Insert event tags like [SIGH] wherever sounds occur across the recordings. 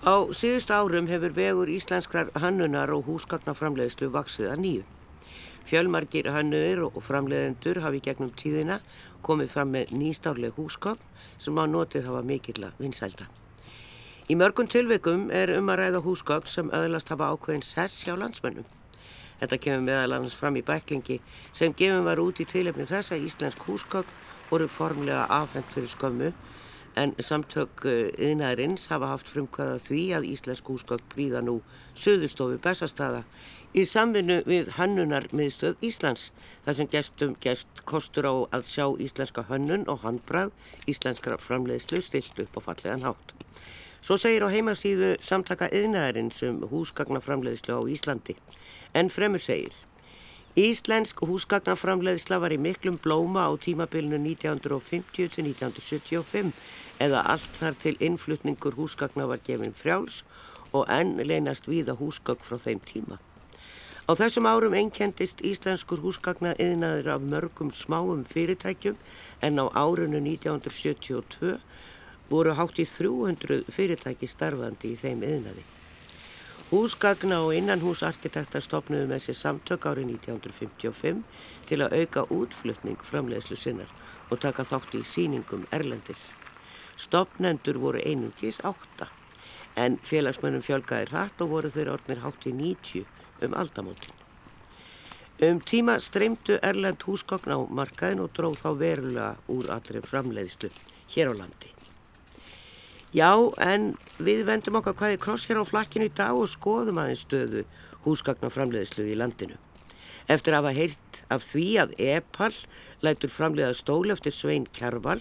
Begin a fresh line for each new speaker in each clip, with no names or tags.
Á síðust árum hefur vegur íslenskrar hannunar og húsgagnaframleiðslu vaksið að nýju. Fjölmargir hannuðir og framleiðendur hafi gegnum tíðina komið fram með nýstárleg húsgagn sem á notið hafa mikill að vinsælda. Í mörgum tilveikum er um að ræða húsgagn sem öðlast hafa ákveðin sess hjá landsmönnum. Þetta kemur meðal annars fram í bæklingi sem gefum var út í tilefni þess að íslensk húsgagn voru formlega afhengt fyrir skömmu en samtök yðnaðarins hafa haft frumkvæða því að Íslensk húsgögn príða nú söðustofu Bessastaða í samvinnu við Hannunar miðstöð Íslands þar sem gestum gest kostur á að sjá íslenska hönnun og handbrað íslenskra framleiðslu stilt upp á fallegan hátt. Svo segir á heimasíðu samtaka yðnaðarins um húsgagnaframleiðslu á Íslandi en fremur segir Íslensk húsgagnaframleiðsla var í miklum blóma á tímabilinu 1950 til 1975 eða allt þar til innflutningur húsgagna var gefinn frjáls og enn leynast víða húsgagn frá þeim tíma. Á þessum árum einkendist íslenskur húsgagna yðnaður af mörgum smáum fyrirtækjum en á árunnu 1972 voru hátt í 300 fyrirtæki starfandi í þeim yðnaði. Húsgagna og innanhúsarkitekta stopnuðu með sér samtök árið 1955 til að auka útflutning framleiðslu sinnar og taka þátt í síningum Erlendis. Stopnendur voru einungis átta en félagsmönnum fjölgaði hratt og voru þeir orðnir hátt í 90 um aldamótin. Um tíma streymdu Erlend húsgagna á markaðin og dróð þá verulega úr allri framleiðslu hér á landi. Já, en við vendum okkar hvaði kross hér á flakkinu í dag og skoðum aðeins stöðu húsgagnaframleiðslu í landinu. Eftir að hafa heyrt af því að EPAL lætur framleiða stól eftir Svein Kjærval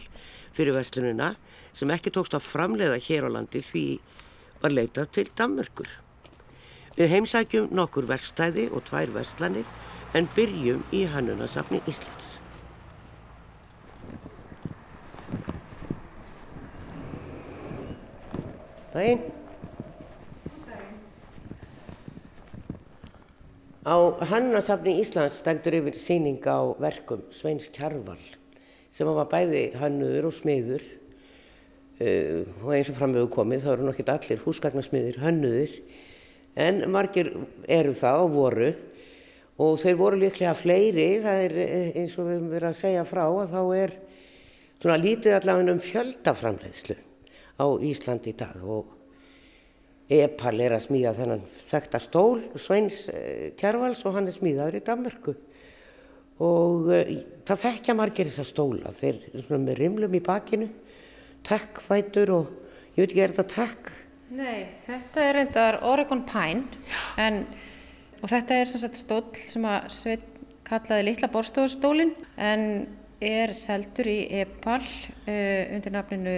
fyrir verslununa sem ekki tókst að framleiða hér á landi því var leitað til Danmörkur. Við heimsækjum nokkur verkstæði og tvær verslanir en byrjum í Hannunasafni Íslands. Dæin. Á Hannasafni Íslands stendur yfir síning á verkum Sveins Kjarval sem var bæði hannuður og smiður. Uh, og eins og framöfu komið þá eru nokkið allir húsgagnarsmiðir hannuður en margir eru það og voru. Og þeir voru líklega fleiri, það er eh, eins og við höfum verið að segja frá að þá er svona lítið allavega um fjöldaframleiðslu á Íslandi í dag og Epal er að smíða þennan þekta stól Sveins eh, Kjærvals og hann er smíðaður í Danmörku og uh, það þekkja margir þessa stóla þeir svona með rimlum í bakinu takkfætur og ég veit ekki er þetta takk?
Nei, þetta er reyndar Oregon Pine en, og þetta er sagt stól sem að Sveit kallaði litla borstofustólin en er seldur í Epal uh, undir nafninu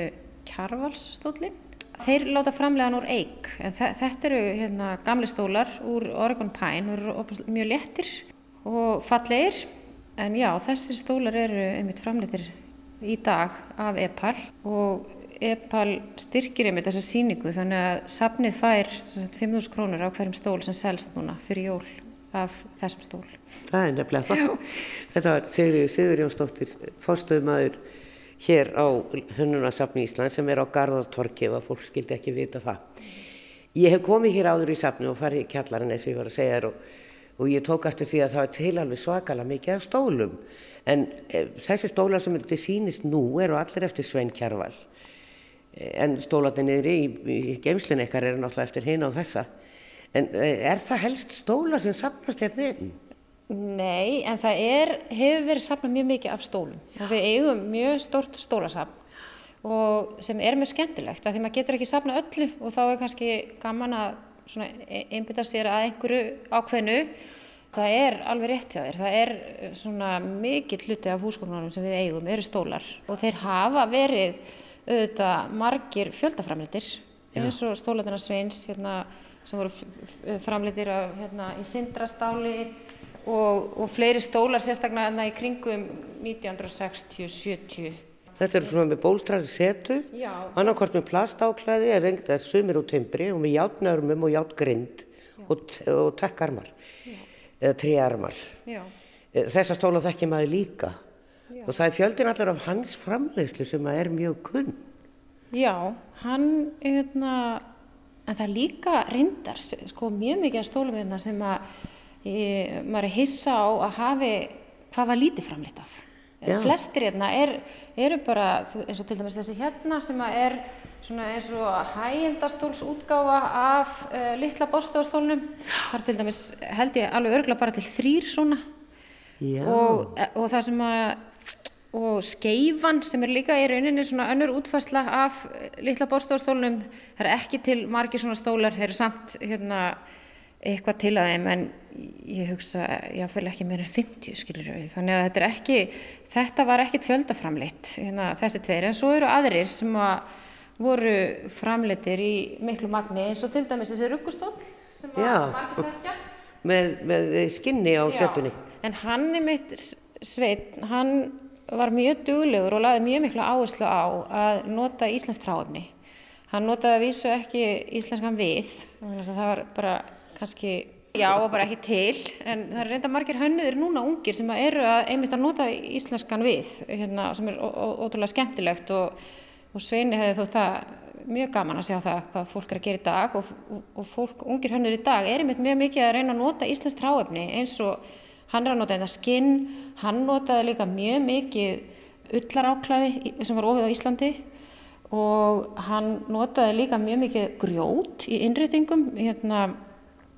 Kjarvalsstólinn. Þeir láta framlegan úr eik, en þetta eru hérna, gamli stólar úr Oregon Pine eru mjög lettir og fallegir. En já, þessir stólar eru einmitt framleitir í dag af Epal og Epal styrkir einmitt þessa síningu þannig að safnið fær 5.000 krónur á hverjum stól sem selst núna fyrir jól af þessum stól.
Það er nefnilega það. Þetta var Sigur Jónsdóttir, fórstöðumæður hér á Hunnunasafni Ísland sem er á Garðartorki ef að fólk skildi ekki vita það. Ég hef komið hér áður í safni og farið í kjallarinn eins og ég var að segja þér og, og ég tók eftir því að það er til alveg svakala mikið af stólum en e, þessi stólar sem þetta sýnist nú eru allir eftir Svein Kjærval e, en stólarnir niður í, í geimslinn ekkar eru náttúrulega eftir hinn á þessa en e, er það helst stólar sem sapnast hérna inn?
Nei, en það er, hefur verið sapnað mjög mikið af stólum. Já. og við eigum mjög stort stólasapn og sem er mjög skemmtilegt að því maður getur ekki sapnað öllu og þá er kannski gaman að e, einbita sér að einhverju ákveðnu. Það er alveg rétt hjá þér, það er svona mikill hluti af húsgóknarnum sem við eigum, eru stólar. Og þeir hafa verið auðvitað margir fjöldaframleitir eins og stólatina Sveins hérna, sem voru framleitir af, hérna, í sindrastáli og, og fleiri stólar sérstaklega í kringum 1960-70.
Þetta er svona með bólstræði setu, annarkort með plastáklæði eða reyngið að sumir úr timbri og með játnörmum og játgrind og, og tekkarmar eða tríarmar. Eh, Þessa stóla þekkir maður líka Já. og það er fjöldin allar af hans framleiðslu sem er mjög kunn.
Já, hann, hérna, en það er líka reyndar sko mjög mikið af stólum hérna sem að ég, maður er hissa á að hafi hvað var lítið framleitt af.
Já.
Flestir hérna er, eru bara eins og til dæmis þessi hérna sem er svona eins og hægjendastólsútgáfa af uh, litla borstofastólnum. Það er til dæmis held ég alveg örgla bara til þrýr svona og, og það sem að og skeifan sem er líka í rauninni svona önnur útfærsla af litla borstofastólunum það er ekki til margir svona stólar þeir eru samt hérna eitthvað til að þeim en ég hugsa fæl ekki meira en 50 skilur við þannig að þetta er ekki þetta var ekkit fjöldaframleitt hérna, þessi tveir en svo eru aðrir sem að voru framleittir í miklu magni eins og til dæmis þessi ruggustól sem
Já.
margir þekkja
Með, með skinni á setunni.
En hann er mitt sveit, hann var mjög duglegur og laði mjög mikla áherslu á að nota íslenskt ráefni. Hann notaði að vísu ekki íslenskan við, það var bara kannski, já, og bara ekki til, en það er reynda margir hönnuðir núna ungir sem eru að einmitt að nota íslenskan við, hérna, sem er ótrúlega skemmtilegt og, og Sveini hefði þó það mjög gaman að sjá það hvað fólk er að gera í dag og, og, og fólk, ungir hönnur í dag er einmitt mjög mikið að reyna að nota íslenskt ráefni eins og hann er að nota þetta skinn, hann notaði líka mjög mikið ullaráklæði í- sem var ofið á Íslandi og hann notaði líka mjög mikið grjót í innréttingum hérna,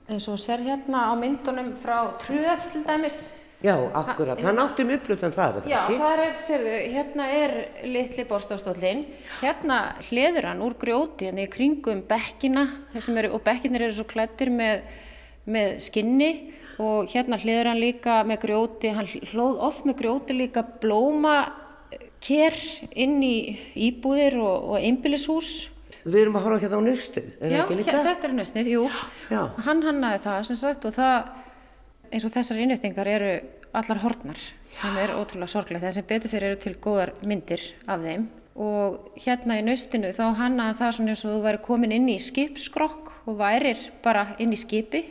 eins og sér hérna á myndunum frá Tröð til dæmis
Já, akkurat. Hann átti um upplutan það, er það
Já, þar er, sérðu, hérna er litli borstofstóllin, hérna hleður hann úr grjóti, hérna í kringum bekkina, þessum eru, og bekkinir eru svo klættir með, með skinni og hérna hleður hann líka með grjóti, hann hlóð oft með grjóti líka blóma ker inn í íbúðir og, og einbýlishús.
Við erum að horfa hérna á nustið, er það
Já,
ekki líka?
þetta er nösnið, jú.
Já.
Hann hannaði það sem sagt og það eins og þessar innréttingar eru allar hortnar sem er ótrúlega sorglegt það sem betur fyrir eru til góðar myndir af þeim og hérna í nöstinu þá hannaði það svona eins og þú væri komin inn í skipskrokk og værir bara inn í skipi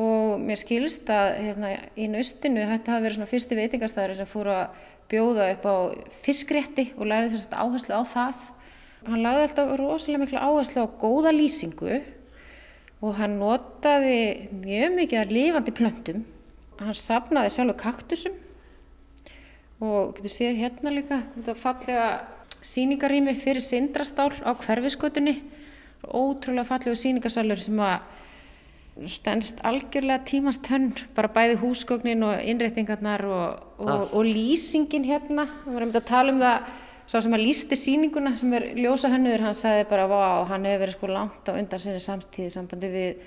og mér skilst að hérna, í nöstinu þetta hafi verið svona fyrsti veitingastæður sem fóru að bjóða upp á fiskrétti og lærði þess að áherslu á það hann lagði alltaf rosalega miklu áherslu á góða lýsingu og hann notaði mjög mikið af lifandi plöntum. Hann safnaði sjálfur kaktusum og getur séð hérna líka þetta fallega síningarými fyrir sindrastál á hverfiskötunni. Ótrúlega fallegu síningarsalur sem að stendst algjörlega tímast hönn, bara bæði húsgögnin og innréttingarnar og, og, og lýsingin hérna. Við varum að tala um það Sá sem að lísti sýninguna sem er ljósa hönnuður, hann sagði bara, vá, hann hefur verið sko langt á undan sinni samtíði sambandi við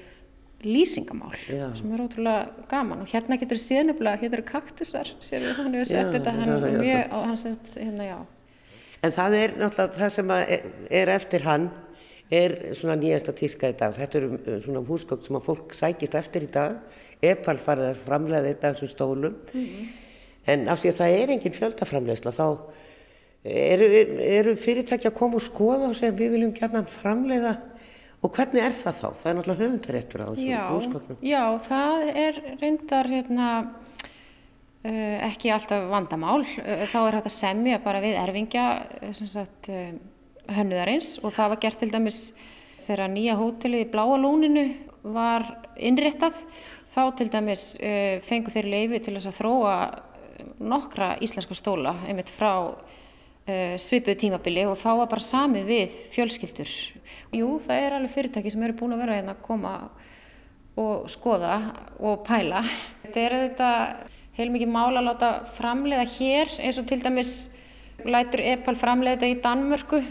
lýsingamál,
Já.
sem er ótrúlega gaman. Og hérna getur séð nefnilega, hérna eru kaktusar, sér við, hann hefur sett þetta, hann
já,
mjög, og hann sett, hérna, já.
En það er náttúrulega það sem er- er eftir hann er svona nýjasta tíska í dag. Þetta eru uh, svona húsgögn sem að fólk sækist eftir í dag. Epal farið að framlega þetta þessum stólum. En af því að það er engin fjöldaframlegsla þá eru, eru fyrirtæki að koma og skoða og segja við viljum gætna framlega og hvernig er það þá? Það er náttúrulega höfundaréttur á þessum húsgögnum.
já, það er reyndar, hérna, uh, ekki alltaf vandamál. Uh, þá er að semja bara við erfingja, sem sagt, hönnuðarins og það var gert til dæmis þegar nýja hótelið í Bláa lóninu var innréttað þá til dæmis fengu þeir leifi til þess að þróa eh, nokkra íslenska stóla einmitt frá svipuðu tímabili og þá var bara samið við fjölskyldur. Jú, það er alveg fyrirtæki sem eru búin að vera hérna að koma og skoða og pæla. Þetta er þetta heilmikið mál að láta framleiða hér eins og til dæmis lætur Epal framleiða þetta í Danmörku.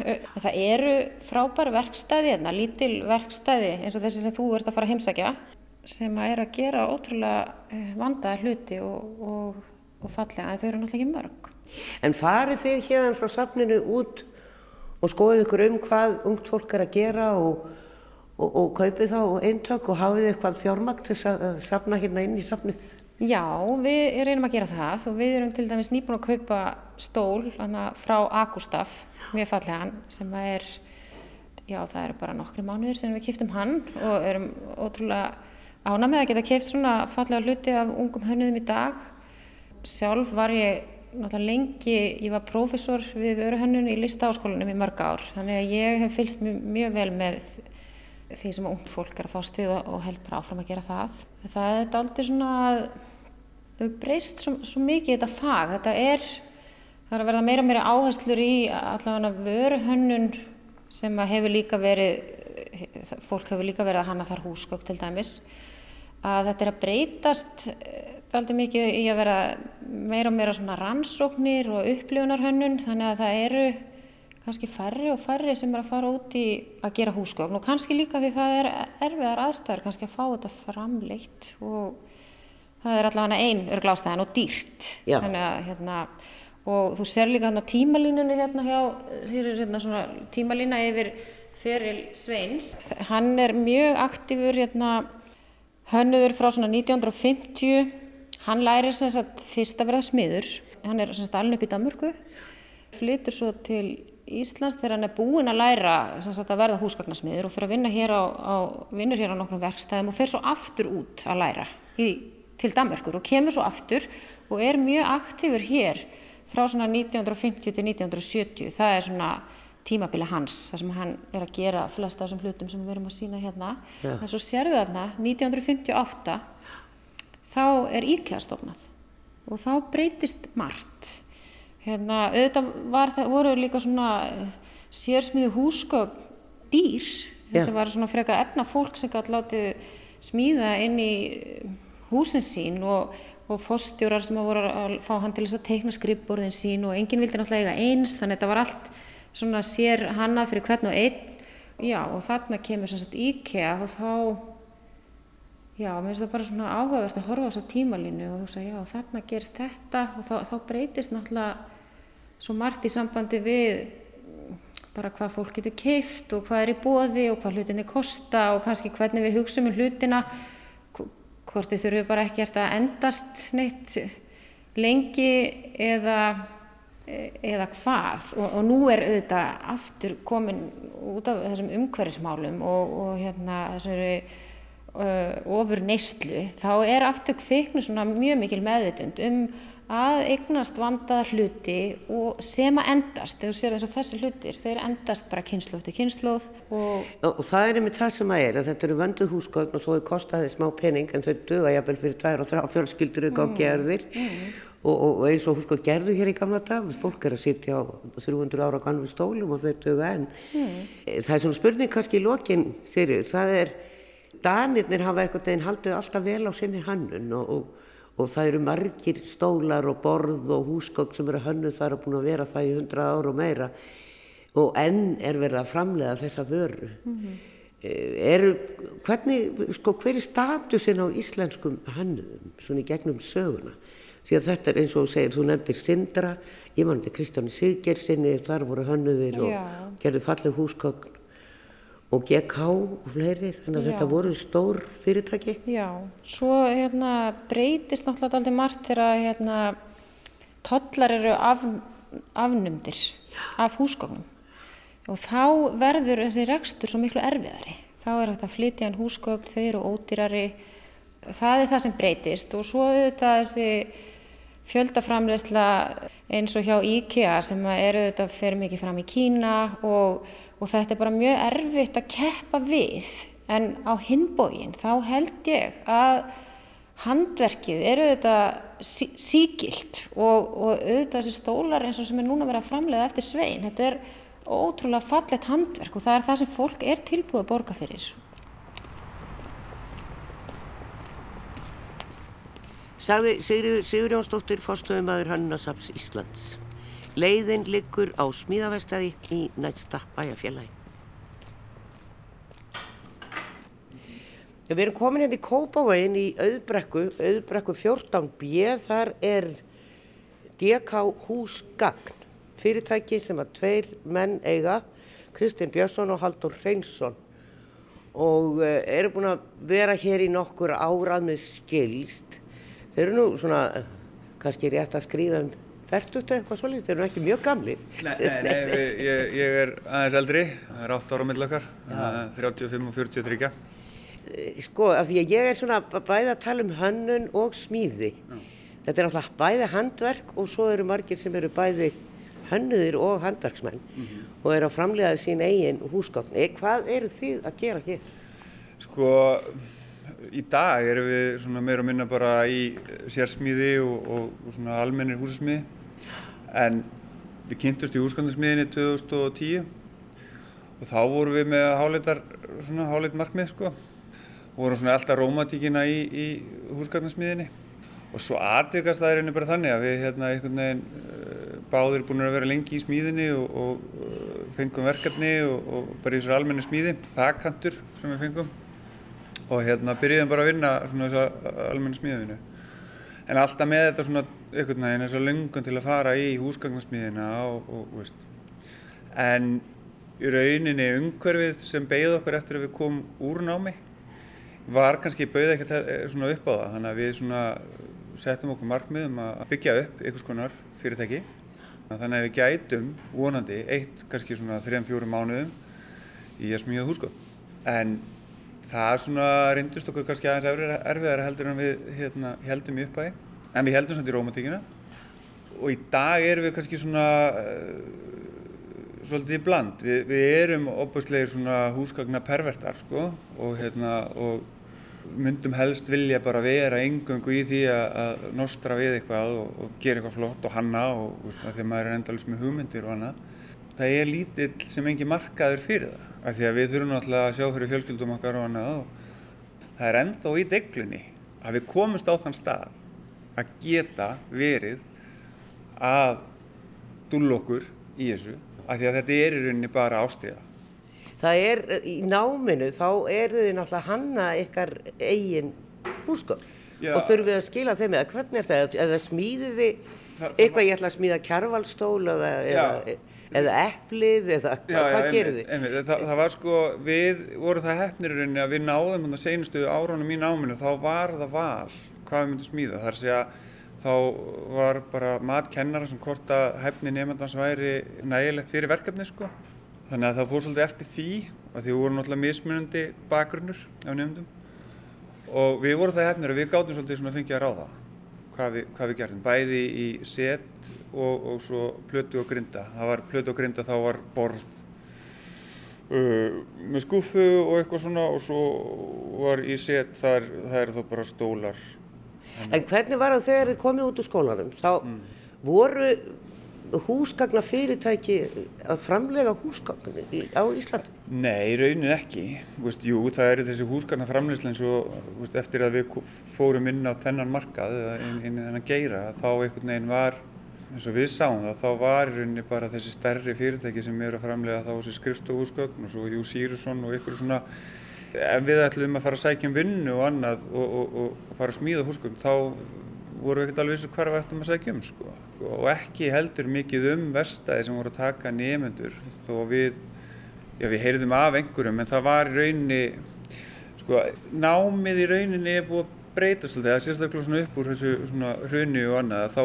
Það eru frábær verkstæði hérna, lítil verkstæði eins og þessi sem þú ert að fara að heimsækja sem að er að gera ótrúlega eh, vandaða hluti og, og, og fallega en þau eru náttúrulega ekki mörg.
En farið þið hérna frá safninu út og skoðið ykkur um hvað ungt fólk er að gera og, og, og kaupið þá eintök og hafið eitthvað fjármagn til að safna hérna inn í safnið?
Já, við reynum að gera það og við erum til dæmis nýbúin að kaupa stól frá Agustaf, mjög fallegan, sem er, já það eru bara nokkri mánuðir sem við kiptum hann og erum ótrúlega ána með að geta kipt svona fallega hluti af ungum hönnuðum í dag. Sjálf var ég náttúrulega lengi, ég var prófessor við vöruhönnun í listaháskólanum í mörg ár, þannig að ég hef fylgst mjög, mjög vel með því sem ungd fólk er að fást við og, held bara áfram að gera það. Það er aldrei svona þau breyst svo, svo mikið þetta fag. Þetta er, það er að verða meira meira áherslur í allavega vöruhönnun sem hefur líka verið, fólk hefur líka verið að hanna þar húsgögg til dæmis, að þetta er að breytast aldrei mikið í að vera meira og meira svona rannsóknir og upplifunarhönnun þannig að það eru kannski færri og færri sem er að fara út í að gera húsgögn. Og kannski líka því það er erfiðar aðstæður kannski að fá þetta framleitt og það er allavega einn örglástaðan og dýrt.
Þannig
að hérna og þú ser líka hérna tímalínunni hérna hjá hér er hérna svona tímalína yfir Feril Sveins. Hann er mjög aktífur hérna hönnuður frá svona 1950 Hann lærir sem sagt fyrst að verða smiður, hann er sem sagt alveg upp í Danmörku, flytur svo til Íslands þegar hann er búinn að læra sem sagt að verða húsgagnasmiður og fyrir að vinna hér á, á, vinnur hér á nokkrum verkstæðum og fer svo aftur út að læra í, til Danmörkur og kemur svo aftur og er mjög aktífur hér frá svona 1950 til 1970, það er svona tímabili hans, það sem hann er að gera flesta af þessum hlutum sem við verum að sína hérna, en svo sérðu þarna 1958 þá er IKEA stofnað og þá breytist margt. Hérna, auðvitað var, voru líka svona eh, sérsmiðu húsgögn dýr. Þetta yeah. var svona frekar efna fólk sem gæti látið smíða inn í eh, húsin sín og, og fóstjórar sem voru að fá hann til þess að teikna skrippborðin sín og enginn vildi náttúrulega eiga eins þannig að þetta var allt svona sér hannað fyrir hvern og einn. Já og þarna kemur sagt IKEA og þá Já, mér finnst það bara svona áhugavert að horfa á þessu tímalínu og segja, já, þarna gerist þetta og þá, þá breytist náttúrulega svo margt í sambandi við bara hvað fólk getur keift og hvað er í bóði og hvað hlutinni kosta og kannski hvernig við hugsaum um hlutina, hvort þið þurfum bara ekki að endast neitt lengi eða, eða hvað. Og, og nú er auðvitað aftur komin út af þessum umhverfismálum og, og hérna þessari ofur neyslu þá er aftur kviknu svona mjög mikil meðvitund um að eignast vandaða hluti og sem að endast, þegar þú sér eins og þessi hlutir þeir endast bara kynnslóð til kynnslóð
og... og það er einmitt það sem að er að þetta eru vönduð húsgögn og þó er kostaðið smá pening en þau döga jafnvel fyrir tvær og þrjá fjölskyldur ykkur mm. á gerðir mm. og, og eins og húsgögn gerðu hér í gamla dag fólk er að sitja á 300 ára gannu stólum og þau döga en mm. það er svona spurning kannski í lokin þeirri, það er Danirnir hafa einhvern veginn haldið alltaf vel á sinni hannun og, og, og það eru margir stólar og borð og húsgók sem eru hönnuð þar og búin að vera það í hundra ára og meira og enn er verið að framlega þessa vöru. Mm -hmm. er, hvernig, sko, hver er statusin á íslenskum hönnuðum svona í gegnum söguna? Því að þetta er eins og þú segir, þú nefndir Sindra, ég mann til Kristjáni Siggersinni, þar voru hönnuðir og gerði fallið húsgókn og GK og fleiri þannig að Já. þetta voru stór fyrirtæki.
Já, svo hérna, breytist náttúrulega aldrei margt þegar hérna, tollar eru af, afnumdir Já. af húsgóknum og þá verður þessi rekstur svo miklu erfiðari. Þá er þetta að flytja en húsgókn, þau eru ódýrari. Það er það sem breytist. Og svo auðvitað þessi fjöldaframlegsla eins og hjá IKEA sem eru auðvitað fyrir mikið fram í Kína og og þetta er bara mjög erfitt að keppa við en á hinbógin þá held ég að handverkið eru auðvitað sí, síkilt og, og auðvitað þessi stólar eins og sem er núna verið að framlega eftir svein, þetta er ótrúlega fallet handverk og það er það sem fólk er tilbúið að borga fyrir.
Sagði Sigurjónsdóttir, fórstöðumadur Hannasaps Íslands. Leiðin liggur á smíðavestæði í næsta bæjarfélagi. Við erum komin hérna í Kópavegin í auðbrekku, auðbrekku 14B, þar er DK Húsgagn, fyrirtæki sem að tveir menn eiga, Kristinn Björnsson og Haldur Hreinsson og eh, eru búin að vera hér í nokkur árað með skilst. Þeir eru nú svona, kannski rétt að skrýða um Fertugt eitthvað svolítið, þeir eru ekki mjög gamli.
Nei, nei, nei við, ég, ég er aðeins eldri, það er 8 ára millakar, 35 og 43.
Eh, sko, af því að ég er svona bæði að tala um hönnun og smíði. Já. Þetta er alltaf bæði handverk og svo eru margir sem eru bæði hönnuðir og handverksmenn mm -hmm. og eru að framlega sín eigin húsgókn. E, hvað eru þið að gera hér?
Sko, í dag erum við svona meira og minna bara í sérsmíði og, og, og svona almennir húsasmíði en við kynntumst í húsgöndarsmíðinni 2010 og þá vorum við með háleitar, svona háleit markmið sko. Og vorum svona alltaf rómatíkina í, í húsgöndarsmíðinni og svo aðvikast það er einnig bara þannig að við hérna einhvern veginn uh, báðir búin að vera lengi í smíðinni og, og uh, fengum verkefni og, og bara í þessari almenni smíði, þakkantur sem við fengum. Og hérna byrjuðum bara að vinna svona þessa almenni smíðavinu. En alltaf með þetta svona einhvern veginn þessa lungun til að fara í húsgagnarsmíðina og, og, veist. En í rauninni umhverfið sem beigði okkur eftir að við komum úr námi var kannski bauð ekkert svona upp á það. Þannig að við svona settum okkur markmiðum að byggja upp einhvers konar fyrirtæki. Þannig að við gætum vonandi eitt kannski svona 3-4 mánuðum í að smíða húsgagn. En það svona reyndust okkur kannski aðeins erfiðara heldur en við hérna, heldum í uppæði en við heldum svona í rómatíkina og í dag erum við kannski svona uh, svolítið bland. Vi, við erum opastlegir svona húsgagna pervertar sko. Og hérna og myndum helst vilja bara vera engöngu í því að nostra við eitthvað og, og gera eitthvað flott og hanna og veist, því að maður er endalus með hugmyndir og annað það er lítill sem engi markaður fyrir það af því að við þurfum náttúrulega að sjá fyrir fjölskyldum okkar og annað og það er ennþá í deglunni að við komumst á þann stað að geta verið að dúll okkur í þessu af því að þetta er í rauninni bara ástíða.
Það er í náminu þá er þið náttúrulega hanna ykkar eigin húsgögn og þurfum við að skila þeim eða hvernig er það? Eða smíðið þið eitthvað ég ætla að smíða kjarvalstól eða, eða eða eplið eða
já,
hvað gerir þið?
Einmitt, það, það var sko, við vorum það hefnirinn að við náðum þannig að seinustu árunum í náminu þá var það val hvað við myndum smíða. Það er að þá var bara matkennara sem hvort að hefni nefndans væri nægilegt fyrir verkefni sko. Þannig að það fór svolítið eftir því að því við vorum náttúrulega mismunandi bakgrunnur af nefndum og við vorum það hefnir að við gáttum svolítið svona að fengja að ráða hvað við, hvað við gerðum, bæði í set og, og svo plötu og grinda. Það var plötu og grinda, þá var borð uh, með skuffu og eitthvað svona og svo var í set, þar, það er þá bara stólar.
En hvernig var það þegar þið komið út úr skólanum? Þá mm. voru húsgagna fyrirtæki að framlega húsgagna á Íslandi?
Nei, raunin ekki. Vist, jú, það eru þessi húsgagna framlegslega eins og eftir að við fórum inn á þennan markað, inn, inn í þennan geira, þá einhvern veginn var eins og við sáum það, þá var í rauninni bara þessi stærri fyrirtæki sem eru að framlega þá þessi skrifstofuhúsgögn og svo Jú Sýrusson og ykkur svona ef við ætlum að fara að sækja um vinnu og annað og, og, og fara að smíða húsgögn þá voru við ekkert alveg vissu hvað við ættum að sækja um sko. og ekki heldur mikið um verstaði sem voru að taka nefnendur þó við, já við heyrðum af einhverjum en það var í rauninni sko, námið í rauninni er búið að breytast alltaf, það er sérstaklega svona upp úr þessu hrunni og annað þá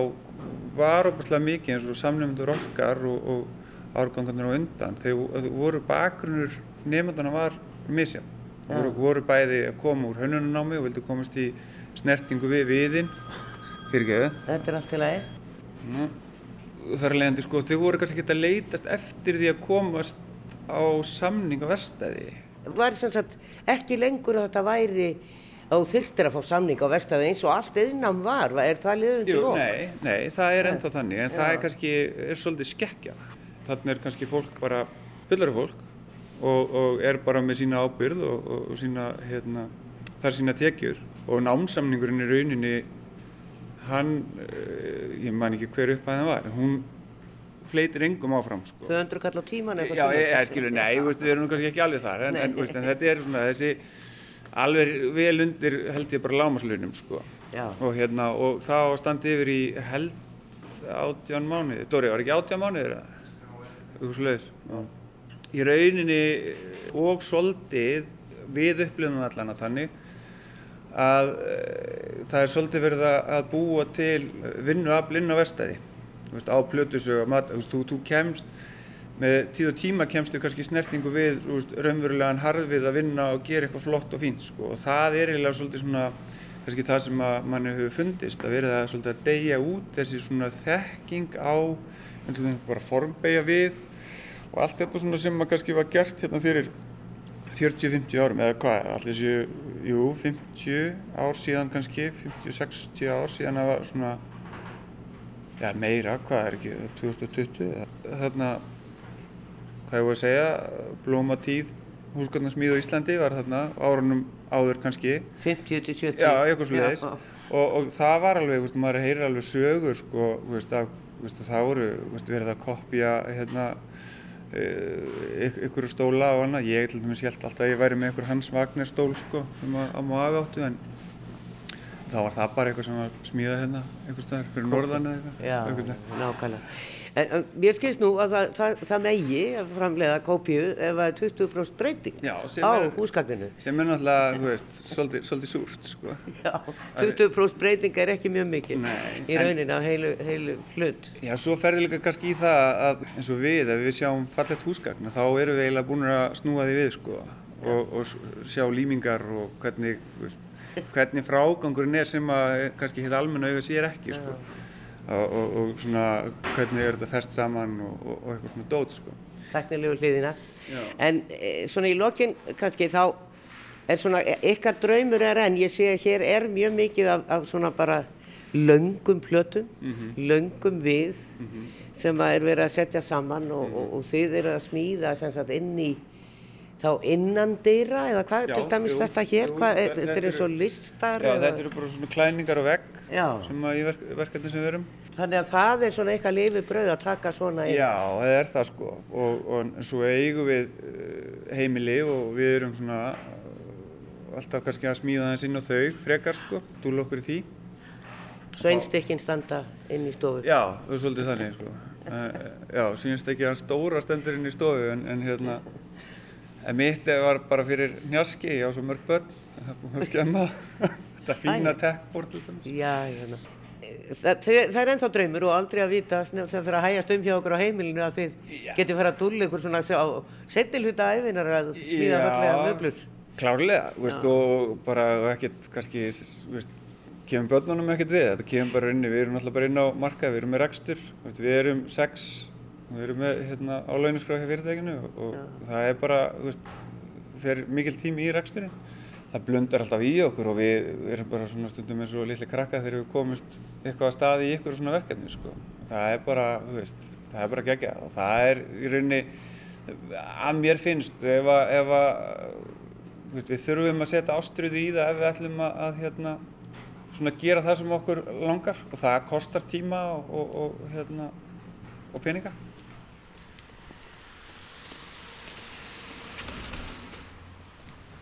var óbúslega mikið eins og samnefndur okkar og, og árgangarnir á undan. Þeir voru bakgrunnur nefndana var misján. Það voru, voru bæði að koma úr hönnunanámi og vildi komast í snertingu við viðinn. Fyrirgeðu.
Þetta er allt í lagi.
Það er leiðandi sko, þau voru kannski ekki að leytast eftir því að komast á samning á verstaði.
Var sem sagt ekki lengur að þetta væri að þú þurftir að fá samning á verstaði eins og allt yðnam var, er það liðundi lók?
Nei, nei, það er ennþá þannig, en Já. það er kannski, er svolítið skekkja. Þannig er kannski fólk bara, fullari fólk og, og er bara með sína ábyrð og, og, og sína, hérna, þar sína tekjur og námsamningurinn í rauninni, hann, eh, ég man ekki hver upp að það var, hún fleitir engum áfram sko.
200 kall á tíman
eitthvað? Já, ég skilur, nei, við erum kannski ekki alveg þar, en, en, en þetta er svona þessi alveg vel undir held ég bara lámaslunum sko. Og hérna og það standi yfir í held átján mánuði, Dóri var ekki átján mánuðir eitthvað sluðis í rauninni og soldið við upplifum allan að þannig að e, það er svolítið verið að búa til vinnuaflinn á vestæði á plötusög þú, þú kemst með tíð og tíma kemstu kannski snertingu við úst, raunverulegan harðvið að vinna og gera eitthvað flott og fínt sko. og það er eiginlega svolítið svona kannski það sem að manni hefur fundist að verða svolítið að deyja út þessi svona þekking á bara formbegja við og allt þetta svona sem að kannski var gert hérna fyrir 40-50 árum eða hvað, allir séu, jú, 50 ár síðan kannski, 50-60 ár síðan að svona, já meira, hvað er ekki, 2020, þarna, hvað ég voru að segja, blómatíð húsgötnarsmíð á Íslandi var þarna árunum áður kannski.
50-70?
Já, eitthvað svo leiðis. Og, og það var alveg, veist, maður heyrir alveg sögur, sko, veist, af, veist, það voru, verið að kopja, hérna, ykkur stóla og annað. Ég held alltaf að ég væri með ykkur Hans Wagner stól, sko, sem að, að maður áttu, en þá var það bara eitthvað sem var smíðað hérna, einhvers staðar, fyrir norðan eða eitthvað.
Já, nákvæmlega. En mér skilst nú að það, það, það megi að framleiða kópíu ef það er 20% breyting
Já,
á
er,
húsgagninu.
Sem er náttúrulega, þú veist, svolítið, svolítið súrt, sko.
Já, 20% breyting er ekki mjög mikil
Nei,
í raunin af heilu, heilu hlut.
Já, svo ferður líka kannski í það að eins og við, ef við sjáum fallegt húsgagn, þá erum við eiginlega búin að snúa því við, sko, og, og sjá límingar og hvernig, veist, hvernig frágangurinn er sem að kannski hitt almenna auðvitað sér ekki, sko. Og, og, og svona hvernig er þetta fest saman og, og eitthvað svona dót sko.
Teknilegu hliðina.
Já.
En e, svona í lokinn kannski þá er svona e, ykkar draumur er enn, ég sé að hér er mjög mikið af, af svona bara löngum plötum, mm -hmm. löngum við mm -hmm. sem er verið að setja saman og, mm -hmm. og þið eru að smíða sem sagt inn í þá innan dýra eða hvað er til dæmis jú, þetta hér? Hvað, þetta, þetta er eins og listar?
Já, þetta eru bara svona klæningar og vegg
já.
sem að í verk, verkefni sem við erum.
Þannig að það er svona eitthvað lifið brauð að taka svona inn?
Já, það er það sko og, og svo eigum við heimili og við erum svona alltaf kannski að smíða þess inn á þau frekar sko, dúla okkur í því.
Sveinstykkin standa inn í stofu?
Já, það er svolítið þannig sko. Já, sínst ekki að stóra stendur inn í stofu en, en hérna En mitt var bara fyrir njaski, ég á svo mörg börn, það er búin að skemma [LAUGHS] þetta fína tech-bord.
Já, já, það, það er ennþá draumur og aldrei að vita sem fyrir að hægast um hjá okkur á heimilinu að þið getur fyrir að dúlla ykkur svona á settilhuta æfinar að smíða fallega möblur.
Klárlega, veist, og bara ekkert kannski, veist, kemur börnunum ekkert við, þetta kemur bara inni, við erum alltaf bara inn á marka, við erum með rekstur, við erum sex Við erum með hérna, álægnisskráð hjá fyrirtækinu og, og það er bara, veist, fer mikil tími í reksturinn. Það blundar alltaf í okkur og við, við erum bara svona stundum eins og litli krakka þegar við komumst eitthvað að staði í ykkur svona verkefni, sko. Það er bara, þú veist, það er bara gegja og það er í rauninni, að mér finnst, ef að, ef að veist, við þurfum að setja ástriði í það ef við ætlum að, að hérna, svona gera það sem okkur langar og það kostar tíma og, og, og hérna, og peninga.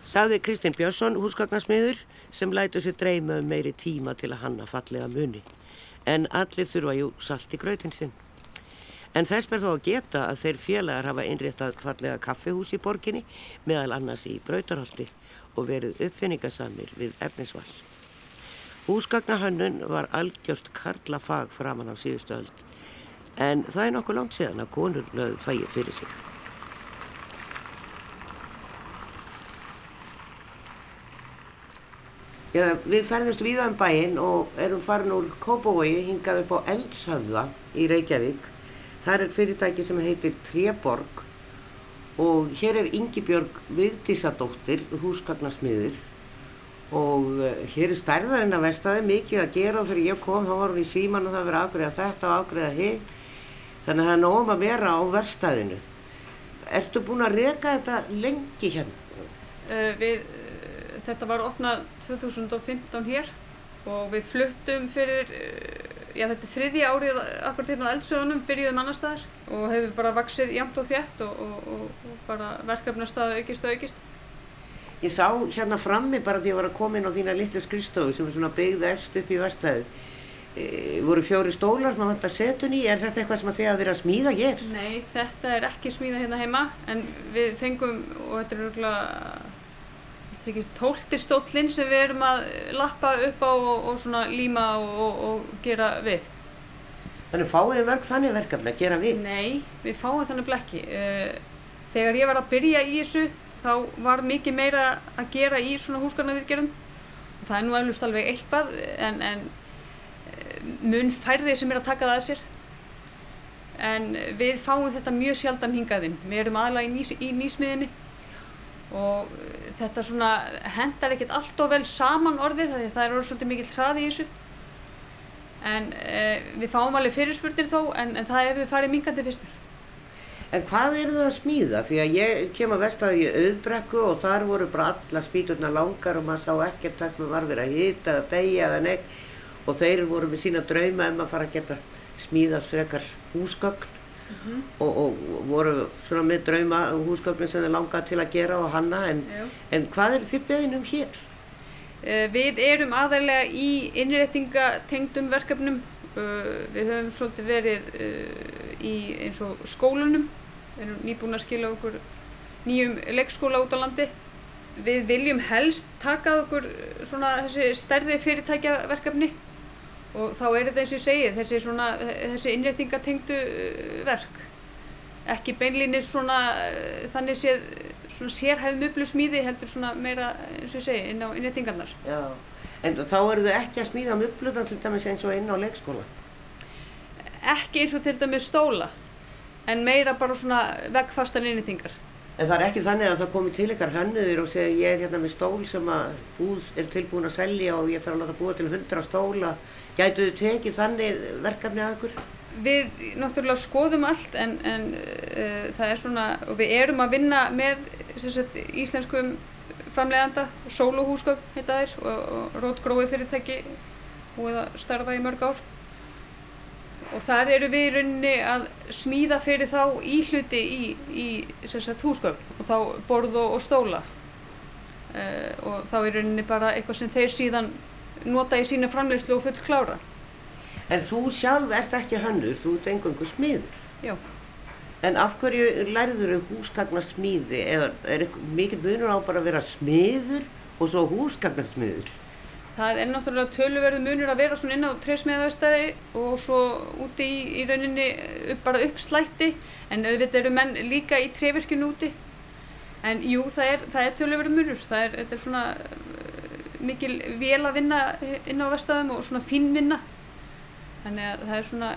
Saði Kristinn Björnsson, húsgagnasmiður, sem lætu sér dreyma um meiri tíma til að hanna fallega muni. En allir þurfa jú salt í gröðin sinn. En þess ber þó að geta að þeir félagar hafa innréttað fallega kaffihús í borginni, meðal annars í Brautarholti og verið uppfinningasamir við efnisvall. Húsgagnahönnun var algjörst karlafag framann á síðustu öld, en það er nokkuð langt síðan að konur lögðu fæið fyrir sig. Já, við ferðumst víða um bæinn og erum farin úr Kópavogi hingað upp á Eldshöfða í Reykjavík. Það er fyrirtæki sem heitir Tréborg og hér er Yngibjörg Vigdísadóttir, húsgagnasmiður og hér er stærðarinn að vestaði mikið að gera og þegar ég kom þá hún í síman og það verið afgreða þetta og afgreða hitt. Þannig að það er nógum að vera á verstaðinu. Ertu búin að reka þetta lengi hérna?
Uh, við Þetta var opnað 2015 hér og við fluttum fyrir, já þetta er þriðja árið akkur til á eldsögunum, byrjuðum annar staðar og hefur bara vaksið jæmt og þjætt og, og, og, og bara verkefnastað aukist og aukist.
Ég sá hérna frammi bara því að ég var að koma inn á þína litlu skrifstofu sem er svona byggð efst upp í vestæðu. E, voru fjóri stólar sem að vanda setun í, er þetta eitthvað sem að þið að vera að smíða hér?
Nei, þetta er ekki smíða hérna heima en við fengum, og þetta er örgulega stóllinn sem við erum að lappa upp á og, og svona líma og, og gera við.
Þannig fáið þið verk þannig verkefni að gera við?
Nei, við fáum þannig blekki. Þegar ég var að byrja í þessu þá var mikið meira að gera í svona húsgarnaviðgerðum. Það er nú eflust alveg eitthvað en, en mun færði sem er að taka það að sér. En við fáum þetta mjög sjaldan hingaðinn. Við erum aðalega í, nýs, í nýsmiðinni og uh, þetta svona hendar ekkert allt og vel saman orðið það er orðið svolítið mikill hraði í þessu en uh, við fáum alveg fyrirspurnir þó en, en það hefur farið minkandi fyrst mér.
En hvað eru það að smíða? Því að ég kem að vestaði í auðbrekku og þar voru bara alla spýturna langar og maður sá ekkert það sem var verið að hita eða beigja eða neitt og þeir voru með sína drauma um að fara að geta smíða frekar húsgögn mm -hmm. og, og voru svona með drauma húsgögnin sem þeir langaði til að gera og hanna en, en hvað er þið beðinum hér?
Uh, við erum aðalega í innréttingatengdum verkefnum. Uh, við höfum svolítið verið uh, í eins og skólunum. Við erum nýbúin að skila okkur nýjum leikskóla út á landi. Við viljum helst taka okkur svona þessi stærri fyrirtækjaverkefni og þá er þetta eins og ég segi þessi, svona, þessi innréttingatengdu uh, verk ekki beinlýnis svona uh, þannig séð svona sérhæðum upplöf smíði heldur svona meira eins og ég segi inn á innréttingarnar
Já, en þá eru þau ekki að smíða upplöfna til dæmis eins og inn á leikskóla?
Ekki eins og til dæmis stóla en meira bara svona vegfastan innréttingar
En það er ekki þannig að það komi til ykkar hönnuðir og segja ég er hérna með stól sem að búð er tilbúin að selja og ég þarf að láta búa til 100 stóla. Gætu þið tekið þannig verkefni að ykkur?
Við náttúrulega skoðum allt en, en uh, það er svona, og við erum að vinna með sagt, íslenskum framleganda, sóluhúsgögn heita þær og, og rótgrói fyrirtæki og það starfa í mörg ár og þar eru við í rauninni að smíða fyrir þá íhluti í, í sagt, húsgögn og þá borð og, og stóla uh, og þá er rauninni bara eitthvað sem þeir síðan nota í sína framleyslu og full klára.
En þú sjálf ert ekki hannur, þú ert engangu smiður.
Já.
En af hverju lærður þau húsgagna smíði eða er mikil munur á bara að vera smiður og svo húsgagna smiður?
Það er náttúrulega töluverðu munur að vera svona inn á trefsmiðavestæði og svo úti í, í rauninni upp, bara uppslætti en auðvitað eru menn líka í trefirkjunu úti. En jú, það er, það er töluverðu munur. Það er, er svona mikil vel að vinna inn á vestæðum og svona fín vinna. Þannig að það er svona,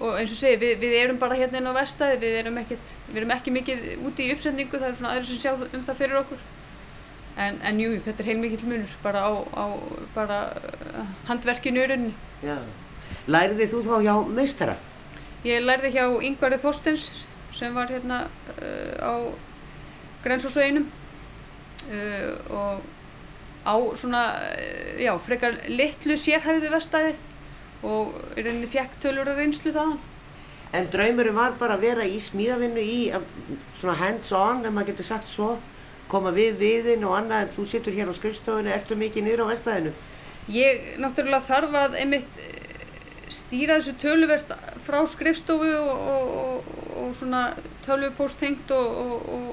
og eins og segi, við, við erum bara hérna inn á vestæði, við erum, ekkit, við erum ekki mikið úti í uppsendingu, það er svona aðri sem sjá um það fyrir okkur en, en jú, þetta er heilmikill munur bara á, á bara uh, handverkinu í rauninni.
Já. Læriði þú þá hjá meistara?
Ég læriði hjá Yngvari Þorstens sem var hérna uh, á grensásveinum uh, og á svona, uh, já, frekar litlu sérhæfðu vestæði og í rauninni fjekk tölur að reynslu þaðan.
En draumurinn var bara að vera í smíðavinnu í svona hands on, ef maður getur sagt svo koma við viðinn og annað en þú sittur hér á skrifstofunni, ertu mikið niður á vestæðinu?
Ég náttúrulega þarf að einmitt eh, stýra þessu töluvert frá skrifstofu og, og, og, og svona tölvupóst hengt og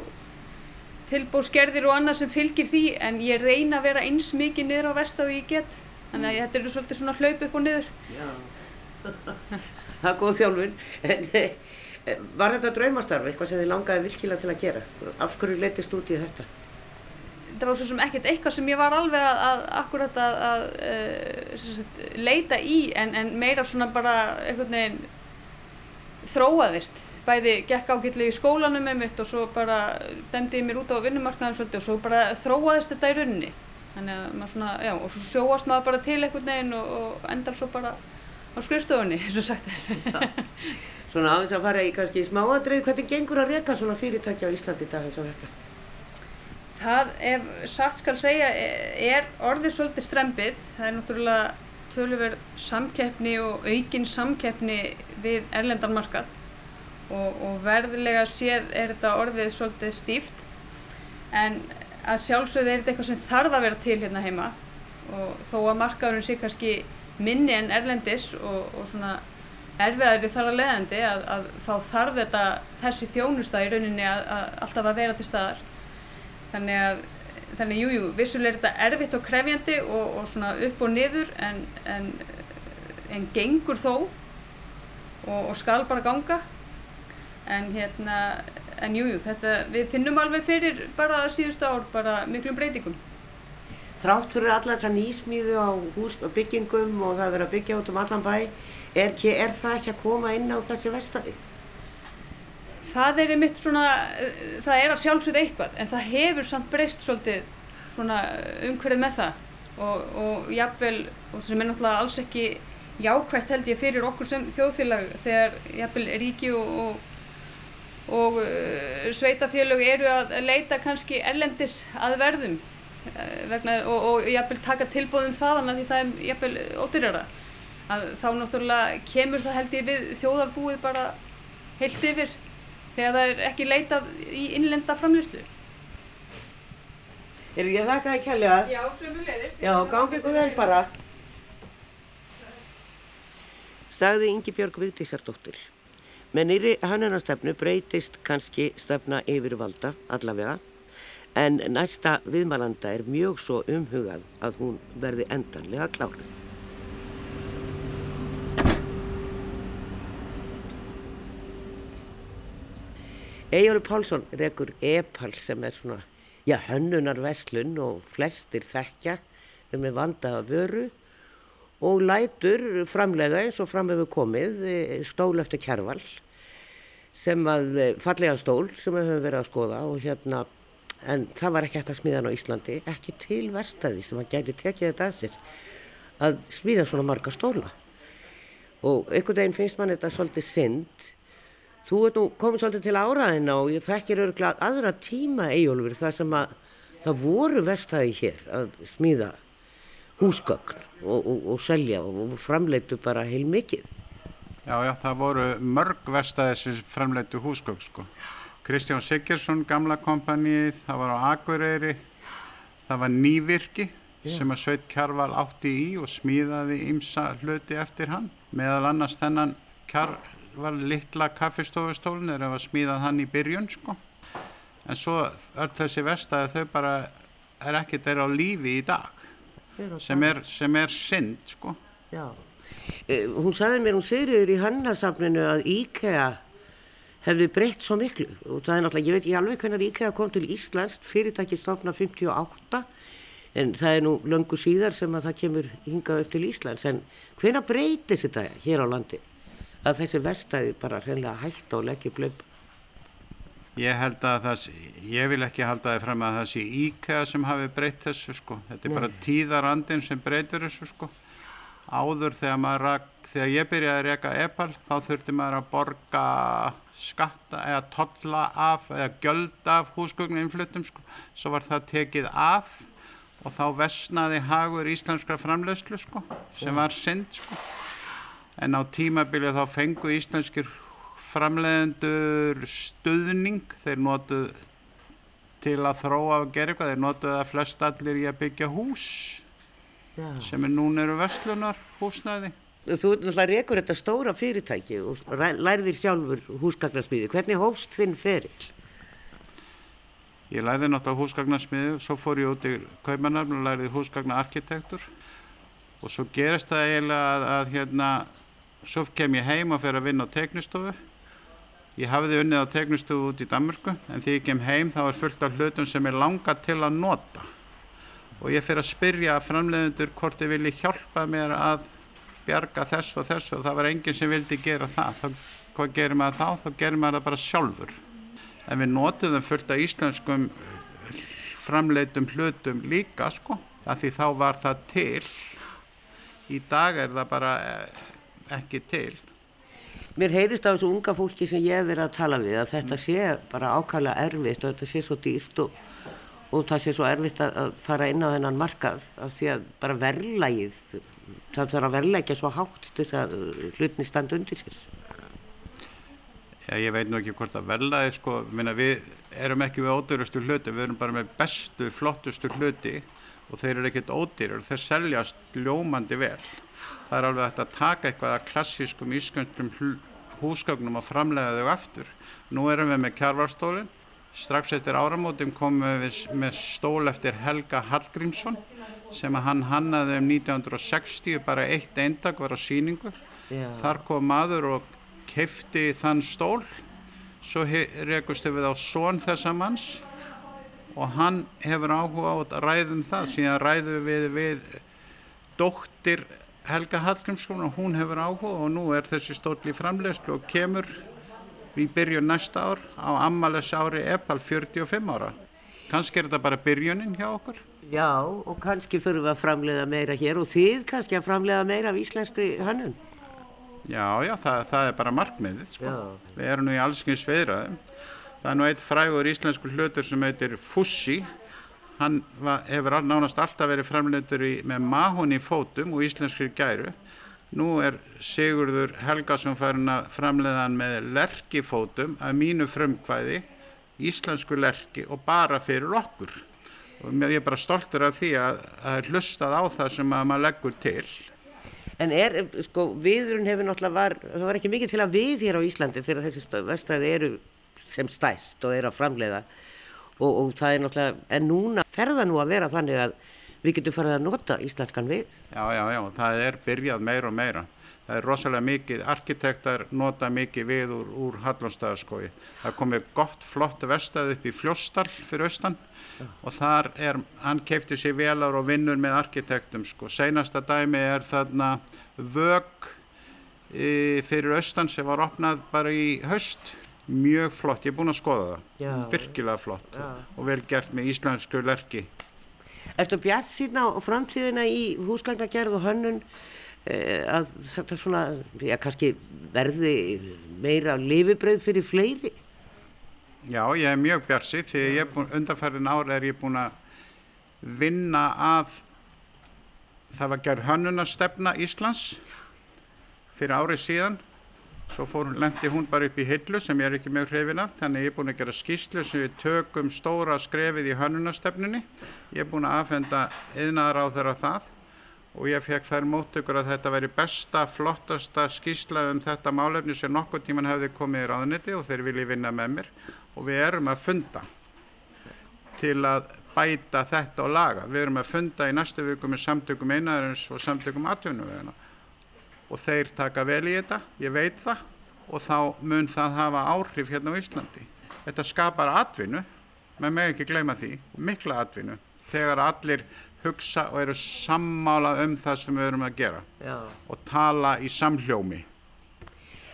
tilbóðsgerðir og annað sem fylgir því en ég reyna að vera eins mikið niður á vestæðu ég get þannig að þetta eru svolítið svona hlaup upp og niður.
Já, [LAUGHS] það er góð þjálfun en Var þetta draumastarf, eitthvað sem þið langaði virkilega til að gera? Af hverju leytist út í þetta?
Það var svo sem ekkert eitthvað sem ég var alveg að, að akkurat að, að uh, sagt, leita í en, en meira svona bara einhvern veginn þróaðist. Bæði gekk ágætlega í skólanum með mitt og svo bara demdi ég mér út á vinnumarkaðum svolítið og svo bara þróaðist þetta í rauninni. Þannig að maður svona, já, og svo sjóast maður bara til einhvern veginn og, og endar svo bara á skrifstofunni, eins og sagt er.
Svona aðeins að fara í kannski smáadrið, hvernig gengur að reyka svona fyrirtækja á Íslandi í dag eins og þetta?
Það, ef sagt skal segja, er orðið svolítið strempið. Það er náttúrulega töluverð samkeppni og aukinn samkeppni við erlendanmarkað og, og verðilega séð er þetta orðið svolítið stíft. En að sjálfsögðu er þetta eitthvað sem þarf að vera til hérna heima. Og þó að markaðurinn sé kannski minni en erlendis og, og svona erfiðari þar að leiðandi að, að þá þarf þetta þessi þjónusta í rauninni að, að alltaf að vera til staðar. Þannig að þannig jújú, jú, vissulega er þetta erfitt og krefjandi og, og svona upp og niður en, en, en gengur þó og, og skal bara ganga en hérna en jújú, jú, þetta, við finnum alveg fyrir bara síðustu ár bara miklum breytingum
Þrátt fyrir alla þessa nýsmíðu á hús og byggingum og það að byggja út um allan bæ Er, er það ekki að koma inn á þessi vestari?
það er einmitt svona, uh, það er að sjálfsögða eitthvað en það hefur samt breyst svolítið svona umhverfið með það og, og jafnvel, og sem er náttúrulega alls ekki jákvægt held ég fyrir okkur sem þjóðfélag þegar jafnvel ríki og, og, og uh, sveitafélög eru að leita kannski erlendis að verðum uh, vegna, og, og jafnvel taka tilbúðum þaðan að því það er jafnvel ódyrjara að þá náttúrulega kemur það held ég við þjóðarbúið bara heilt yfir þegar það er ekki leitað í innlenda framlýslu.
Er ég þakka að kjælja?
Já, sömulegðis.
Já, gangi ykkur vel bara. Sagði Ingi Björg Vigdísardóttir. Með nýri hannunarstefnu breytist kannski stefna yfirvalda allavega en næsta viðmælanda er mjög svo umhugað að hún verði endanlega kláruð. Ejjóri Pálsson rekur EPAL sem er svona, já, hönnunar veslun og flestir þekkja um með vandaða vöru og lætur framlega eins og fram hefur komið e, stól eftir kjærval sem að e, fallega stól sem við höfum verið að skoða og hérna en það var ekki hægt að smíða hann á Íslandi ekki til verstaði sem að gæti tekið þetta að sér að smíða svona marga stóla og einhvern veginn finnst mann þetta svolítið synd Þú ert nú komið svolítið til áraðina og ég þekkir örgulega aðra tíma eigólfur þar sem að það voru vestæði hér að smíða húsgögn og, og, og selja og framleitu bara heil mikið.
Já, já, það voru mörg vestæði sem framleitu húsgögn sko. Kristján Siggersson, gamla kompanið, það var á Akureyri, það var Nývirki sem að Sveit Kjarval átti í og smíðaði ymsa hluti eftir hann. Meðal annars þennan Kjarval litla kaffistofustólun er að smíða þann í byrjun sko. en svo öll þessi vestæði þau bara er ekki þeirra á lífi í dag sem er, sem er synd sko.
Já, hún sagði mér, hún segir í hannarsafninu að IKEA hefði breytt svo miklu. Og það er náttúrulega, ég veit ekki alveg hvernig IKEA kom til Íslands, fyrirtæki stofna 58 en það er nú löngu síðar sem að það kemur hingað upp til Íslands. En hvena breytist þetta hér á landi? að þessi vestæði bara hreinlega hægt og leggja blöp
Ég held að það, ég vil ekki halda það fram að það sé íkæða sem hafi breytt þessu sko, þetta er Nei. bara tíðarandin sem breytir þessu sko áður þegar maður, þegar ég byrjaði að reyka epal þá þurfti maður að borga skatta eða totla af eða göld af húsgögninflutum sko, svo var það tekið af og þá vestnaði hagur íslenskra framlegslu sko, sem var synd sko. En á tímabilið þá fengu íslenskir framleiðendur stuðning. Þeir notuð til að þróa og gera eitthvað þeir notuð að flest allir í að byggja hús Já. sem er núna eru vestlunar húsnæði
Þú náttúrulega rekur þetta stóra fyrirtæki og lærðir sjálfur húsgagnarsmiði hvernig hófst þinn feril?
Ég lærði náttúrulega húsgagnarsmiði svo fór ég út í Kaupanarfn og lærði húsgagnaarkitektur. Og svo gerist það eiginlega að, að hérna svo kem ég heim og fer að vinna á teknistofu. Ég hafiði unnið á teknistofu út í Danmörku en því ég kem heim þá er fullt af hlutum sem er langa til að nota og ég fer að spyrja framleiðendur hvort þið vilji hjálpa mér að bjarga þess og þess og það var enginn sem vildi gera það þá, hvað gerir maður þá? þá gerir maður það bara sjálfur en við notuðum fullt af íslenskum framleitum hlutum líka sko af því þá var það til í dag er það bara ekki til.
Mér heyrist á þessu unga fólki sem ég hef verið að tala við að þetta sé bara ákvæmlega erfitt og þetta sé svo dýrt og, og það sé svo erfitt að fara inn á þennan markað af því að bara verðlægið, það þarf að verðlægja svo hátt til þess að hlutni standa undir sér.
Já, ég veit nú ekki hvort að verðlægi sko, minna við erum ekki við ódýrustu hluti, við erum bara með bestu, flottustu hluti og þeir eru ekkert ódýrur, þeir seljast ljómandi vel það er alveg að taka eitthvað að klassískum ískjöndum húsgögnum og framlega þau aftur. Nú erum við með kjárvarstólinn, strax eftir áramótum komum við með stól eftir Helga Hallgrímsson sem að hann hannaði um 1960, bara eitt eindag var á síningu. Yeah. Þar kom maður og kefti þann stól, svo rekustu við á són þessa manns og hann hefur áhuga á að ræðum það, síðan ræðum við við dóttir Helga Hallgrímsson og hún hefur áhuga og nú er þessi stóll í framlegslu og kemur við byrjum næsta ár á ammales ári Epal 45 ára. Kannski er þetta bara byrjunin hjá okkur.
Já, og kannski fyrir við að framleiða meira hér og þið kannski að framleiða meira af íslenskri hönnun.
Já, já, það, það er bara markmiðið, sko.
Já.
Við erum nú í allskyns veðraðum. Það er nú eitt frægur íslensku hlutur sem heitir Fussi. Hann var, hefur nánast alltaf verið framleitur í, með mahun í fótum og íslenskri gæru. Nú er Sigurður Helgason farin að framleiða hann með lerkifótum að mínu frumkvæði, íslensku lerki og bara fyrir okkur. Og ég er bara stoltur af því að það er hlustað á það sem að maður leggur til.
En er, sko, viðrun hefur náttúrulega var, það var ekki mikið til að við hér á Íslandi þegar þessi vestæði eru sem stæst og eru að framleiða og, og það er náttúrulega, en núna ferða nú að vera þannig að við getum farið að nota íslenskan við.
Já, já, já, það er byrjað meira og meira. Það er rosalega mikið, arkitektar nota mikið við úr, úr Hallonstaðaskói. Það komið gott, flott vestað upp í Fljóstall fyrir austan ja. og þar er, hann keipti sér velar og vinnur með arkitektum sko. Seinasta dæmi er þarna vög e, fyrir austan sem var opnað bara í haust. Mjög flott, ég er búinn að skoða það. Já. Virkilega flott Já. og vel gert með íslensku lerki.
Erstu bjart sína á framtíðina í húsgagnagerð og hönnun að þetta svona, já kannski verði meira lifibröð fyrir fleiri?
Já, ég er mjög björsi því ég búin, undanfærin ára er ég búin að vinna að það var gerð hönnunastefna Íslands fyrir árið síðan svo fór, lendi hún bara upp í hillu sem ég er ekki mjög hrifin af þannig ég er búin að gera skýslu sem við tökum stóra skrefið í hönnunastefnunni ég er búin að afhenda yðnaðar á þeirra það og ég fekk þær móttökur að þetta veri besta, flottasta skýsla um þetta málefni sem nokkur tíman hefði komið í ráðniti og þeir vilji vinna með mér. Og við erum að funda til að bæta þetta og laga. Við erum að funda í næstu viku með samtökum einarins og samtökum atvinnuvegina og þeir taka vel í þetta, ég veit það og þá mun það hafa áhrif hérna á Íslandi. Þetta skapar atvinnu, maður með ekki gleyma því, mikla atvinnu, þegar allir hugsa og eru sammála um það sem við erum að gera Já. og tala í samhljómi.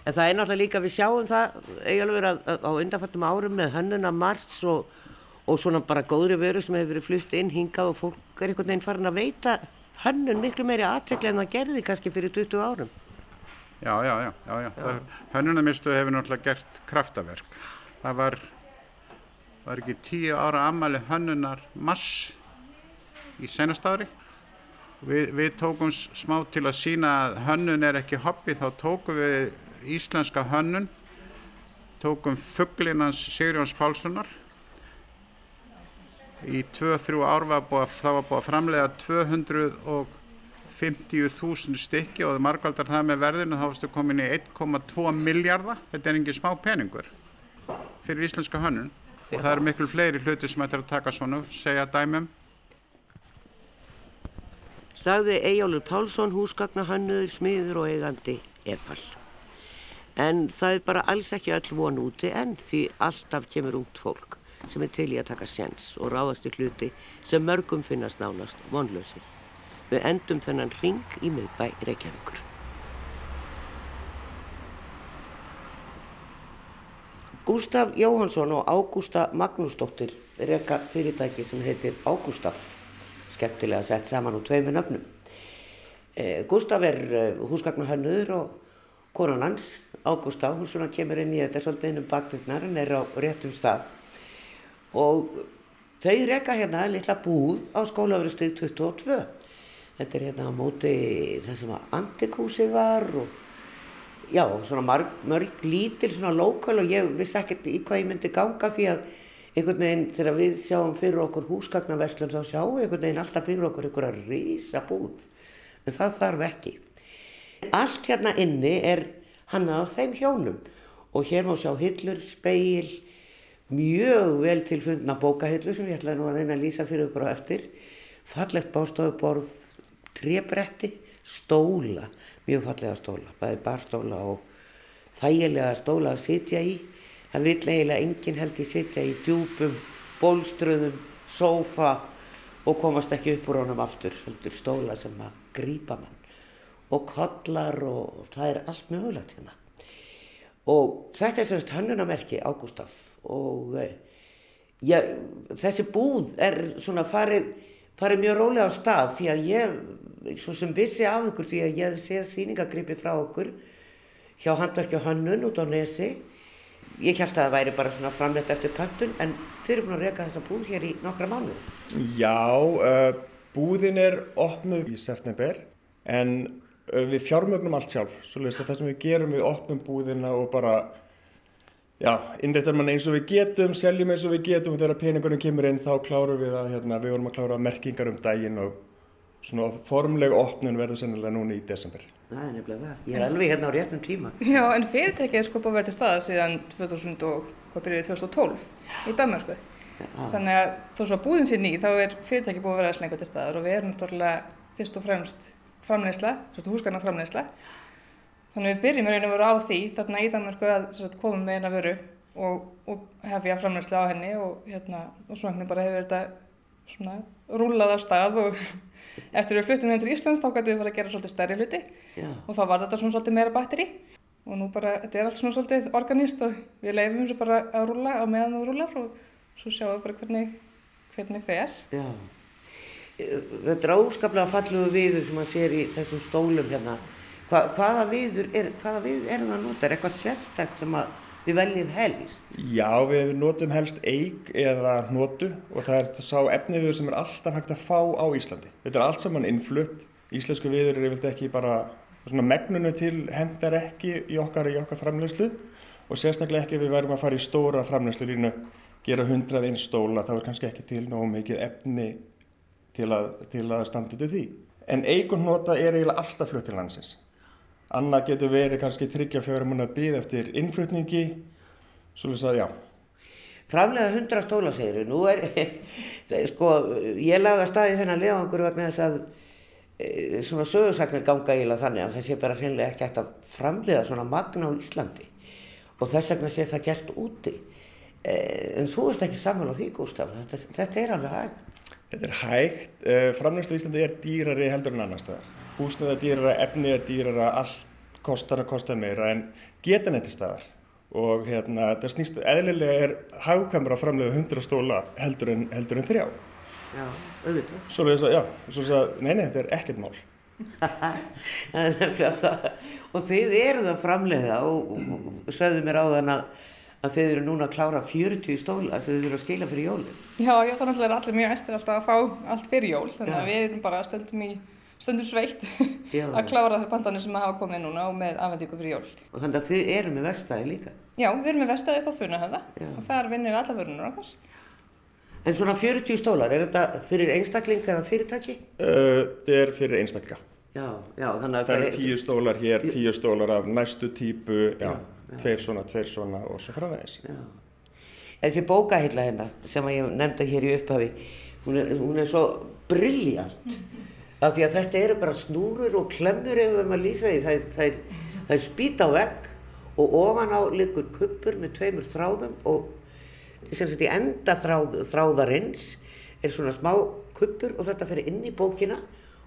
En það er náttúrulega líka, við sjáum það eiginlega að á undanfattum árum með hönnuna mars og, og svona bara góðri veru sem hefur verið flutt inn hingað og fólk er einhvern veginn farin að veita hönnun miklu meiri aðtekli en það gerði kannski fyrir 20 árum.
Já, já, já, já, já. já. hönnunamistu hefur náttúrulega gert kraftaverk. Það var, var ekki tíu ára amali hönnunar mars í senast ári. Við, við tókum smá til að sína að hönnun er ekki hobby, þá tókum við íslenska hönnun, tókum fugglinans Sigurjóns Pálssonar. Í 2-3 ár var búið, það var búið að framlega 250.000 stykki og það margaldar það með verðinu þá varstu komin í 1,2 miljardar, þetta er engin smá peningur fyrir íslenska hönnun. Og það eru miklu fleiri hluti sem ættir að taka svona, segja dæmum
sagði Eyjálfur Pálsson húsgagnahönnuður, smiður og eigandi epal. En það er bara alls ekki öll von úti en því alltaf kemur ungt fólk sem er til í að taka sens og ráðast í hluti sem mörgum finnast nánast vonlausir. Við endum þennan ring í miðbæ Reykjavíkur. Gustaf Jóhansson og Ágústa Magnúsdóttir reyka fyrirtæki sem heitir Ágústaf skemmtilega sett saman úr tveimu nöfnum. Eh, Gustaf er eh, húsgagnahönnur og konan hans, Ágústa, hún svona kemur inn í þetta svolítið innum baktirnar, hann er á réttum stað og þau reyka hérna litla búð á skólaverusteg 22. Þetta er hérna á móti það sem að antikúsi var og já, svona mörg, mörg lítil svona lokal og ég vissi ekkert í hvað ég myndi ganga því að einhvern veginn þegar við sjáum fyrir okkur húsgagnaverslun þá sjáum við einhvern veginn alltaf fyrir okkur einhverja rísa búð en það þarf ekki. Allt hérna inni er hannað á þeim hjónum og hér má sjá hillur, speil, mjög vel tilfundna bókahillur sem ég ætlaði nú að reyna að lýsa fyrir okkur á eftir, fallegt bástofuborð, trébretti, stóla, mjög fallega stóla, bæði barstóla og þægilega stóla að sitja í. Það vil eiginlega enginn held ég sitja í djúpum, bólströðum, sófa og komast ekki upp úr honum aftur, heldur stóla sem að grýpa mann og kollar og það er allt mögulegt hérna. og þetta er semst hönnunamerki Ágústaf og eh, já, þessi búð er svona farið, farið mjög rólega á stað því að ég, svo sem vissi af ykkur því að ég sé sýningagrippi frá okkur hjá handverkja hönnun út á nesi ég held að það væri bara svona framleitt eftir pöntun en þau eru búin að reyka þessa búð hér í nokkra mánu
Já, uh, búðin er opnuð í september en uh, við fjármögnum allt sjálf. Svolítið það sem við gerum við opnum búðina og bara, já, innrættar mann eins og við getum, seljum eins og við getum og þegar peningurum kemur inn þá klárum við að, hérna, við vorum að klára merkingar um daginn og svona formlega opnun verður sennilega núna í desember.
Það er nefnilega það, ég er alveg hérna á réttum tíma
Já, en fyrirtækið er sko búið að vera til staða síðan 2000 og, hvað byrjuði 2012 í Danmarku. Þannig að þó svo að búðin sé ný, þá er fyrirtækið búið að vera slengur til staðar og við erum náttúrulega fyrst og fremst framleysla, svona húsgarna framleysla. Þannig að við byrjum raun og veru á því þarna í Danmarku að sagt, koma með eina vöru og, og hefja framleysla á henni og, hérna, og svo einhvern veginn bara hefur þetta svona rúlað af stað og [LAUGHS] eftir við fluttum þeim til Íslands þá gætu við fara að gera svolítið stærri hluti
Já.
og þá var þetta svona svolítið meira batteri og nú bara, þetta er allt svona svolítið organíst og við leifum þessu bara að rúla á meðan það rúlar og svo sjáum við bara hvernig, hvernig fer.
Já. Þetta er óskaplega fallegu viður sem maður sér í þessum stólum hérna. Hva, hvaða viður er, hvaða viður er það að nota? Er eitthvað sérstækt sem að við veljið helst?
Já, við notum helst eig eða notu og það er sá efniviður sem er alltaf hægt að fá á Íslandi. Þetta er allt saman innflutt. Íslensku viður er yfirlega ekki bara svona megnunu til hendar ekki í okkar, í okkar framleyslu og sérstaklega ekki við værum að fara í stóra framleyslu línu, gera hundrað einn stóla, þá er kannski ekki til nógu mikið efni til að, til að standa af því. En eigun nota er eiginlega alltaf flutt til landsins. Annað getur verið kannski tryggja fjóra múna býð eftir innflutningi, svolítið að já.
Framlega hundra stóla segir nú er, [LAUGHS] sko, ég laga staði þennan leðangur vegna þess að e, svona sögursagnir ganga eiginlega þannig að það sé bara hreinlega ekki hægt að framlega svona magna á Íslandi og þess vegna sé það gert úti. E, en þú ert ekki saman á því, Gustaf, þetta, þetta er alveg hægt.
Þetta er hægt. Framleyslu í Íslandi er dýrari heldur en annar staðar. Húsnöð er dýrara, efnið er dýrara, allt kostar að kosta meira en getan þetta staðar. Og hérna, þetta snýst, eðlilega er hagkamra að framlega 100 stóla heldur en, heldur en þrjá.
Já, auðvitað.
Svo er það, já, svo er það, nei, nei, þetta er ekkert mál. [LAUGHS]
það er nefnilega það. Og þið eruð að framleiða og, og, og sögðu mér á þann að, að þið eru núna að klára 40 stóla sem þið eru að skila fyrir jólinn.
Já, já, þannig að allir mjög æstir alltaf að fá allt fyrir jól, þannig
Já.
að við erum bara stundum í stundum sveitt
Já. [LAUGHS]
að klára þær pandanir sem hafa komið núna og með afhendingu fyrir jól.
Og þannig að þið eru með verkstæði líka.
Já, við erum með vestæði upp á Funahöfða og þar vinnum við alla vörunur okkar.
En svona 40 stólar, er þetta fyrir einstakling eða fyrirtæki?
Uh, Þetta er fyrir einstakka.
Já, já, þannig að
Það eru tíu stólar hér, tíu stólar af næstu típu, já,
Já, já.
tveir svona, tveir svona og svo framvegis.
Já. Þessi bókahilla hérna sem að ég nefndi hér í upphafi, hún er, hún er svo brilljant. Af því að þetta eru bara snúrur og klemmur ef við erum að lýsa því. Það er, það er, það er spýt á vegg og ofan á liggur kuppur með tveimur þráðum og sem sagt í enda þráð, þráðarins er svona smá kuppur og þetta fyrir inn í bókina